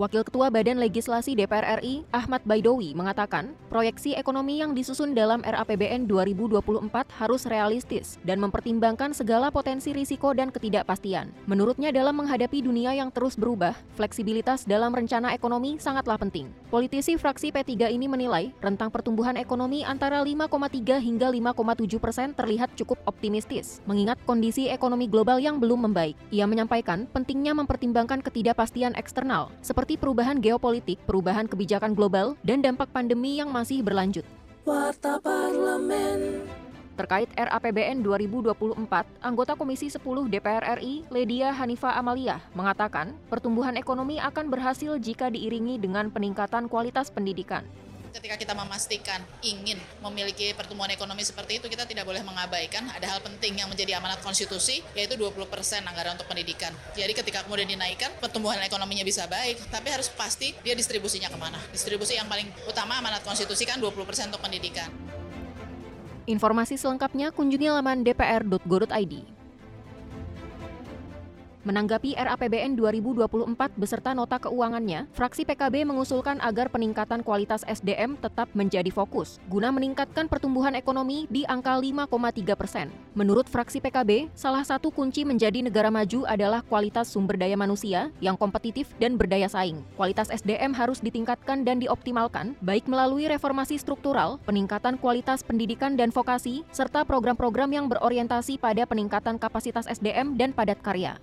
Wakil Ketua Badan Legislasi DPR RI, Ahmad Baidowi, mengatakan proyeksi ekonomi yang disusun dalam RAPBN 2024 harus realistis dan mempertimbangkan segala potensi risiko dan ketidakpastian. Menurutnya dalam menghadapi dunia yang terus berubah, fleksibilitas dalam rencana ekonomi sangatlah penting. Politisi fraksi P3 ini menilai rentang pertumbuhan ekonomi antara 5,3 hingga 5,7 persen terlihat cukup optimistis, mengingat kondisi ekonomi global yang belum membaik. Ia menyampaikan pentingnya mempertimbangkan ketidakpastian eksternal, seperti seperti perubahan geopolitik, perubahan kebijakan global, dan dampak pandemi yang masih berlanjut. Warta Parlemen. Terkait RAPBN 2024, anggota Komisi 10 DPR RI, Ledia Hanifa Amalia, mengatakan pertumbuhan ekonomi akan berhasil jika diiringi dengan peningkatan kualitas pendidikan ketika kita memastikan ingin memiliki pertumbuhan ekonomi seperti itu, kita tidak boleh mengabaikan ada hal penting yang menjadi amanat konstitusi, yaitu 20% anggaran untuk pendidikan. Jadi ketika kemudian dinaikkan, pertumbuhan ekonominya bisa baik, tapi harus pasti dia distribusinya ke mana. Distribusi yang paling utama amanat konstitusi kan 20% untuk pendidikan. Informasi selengkapnya kunjungi laman dpr.go.id. Menanggapi RAPBN 2024 beserta nota keuangannya, fraksi PKB mengusulkan agar peningkatan kualitas SDM tetap menjadi fokus, guna meningkatkan pertumbuhan ekonomi di angka 5,3 persen. Menurut fraksi PKB, salah satu kunci menjadi negara maju adalah kualitas sumber daya manusia yang kompetitif dan berdaya saing. Kualitas SDM harus ditingkatkan dan dioptimalkan, baik melalui reformasi struktural, peningkatan kualitas pendidikan dan vokasi, serta program-program yang berorientasi pada peningkatan kapasitas SDM dan padat karya.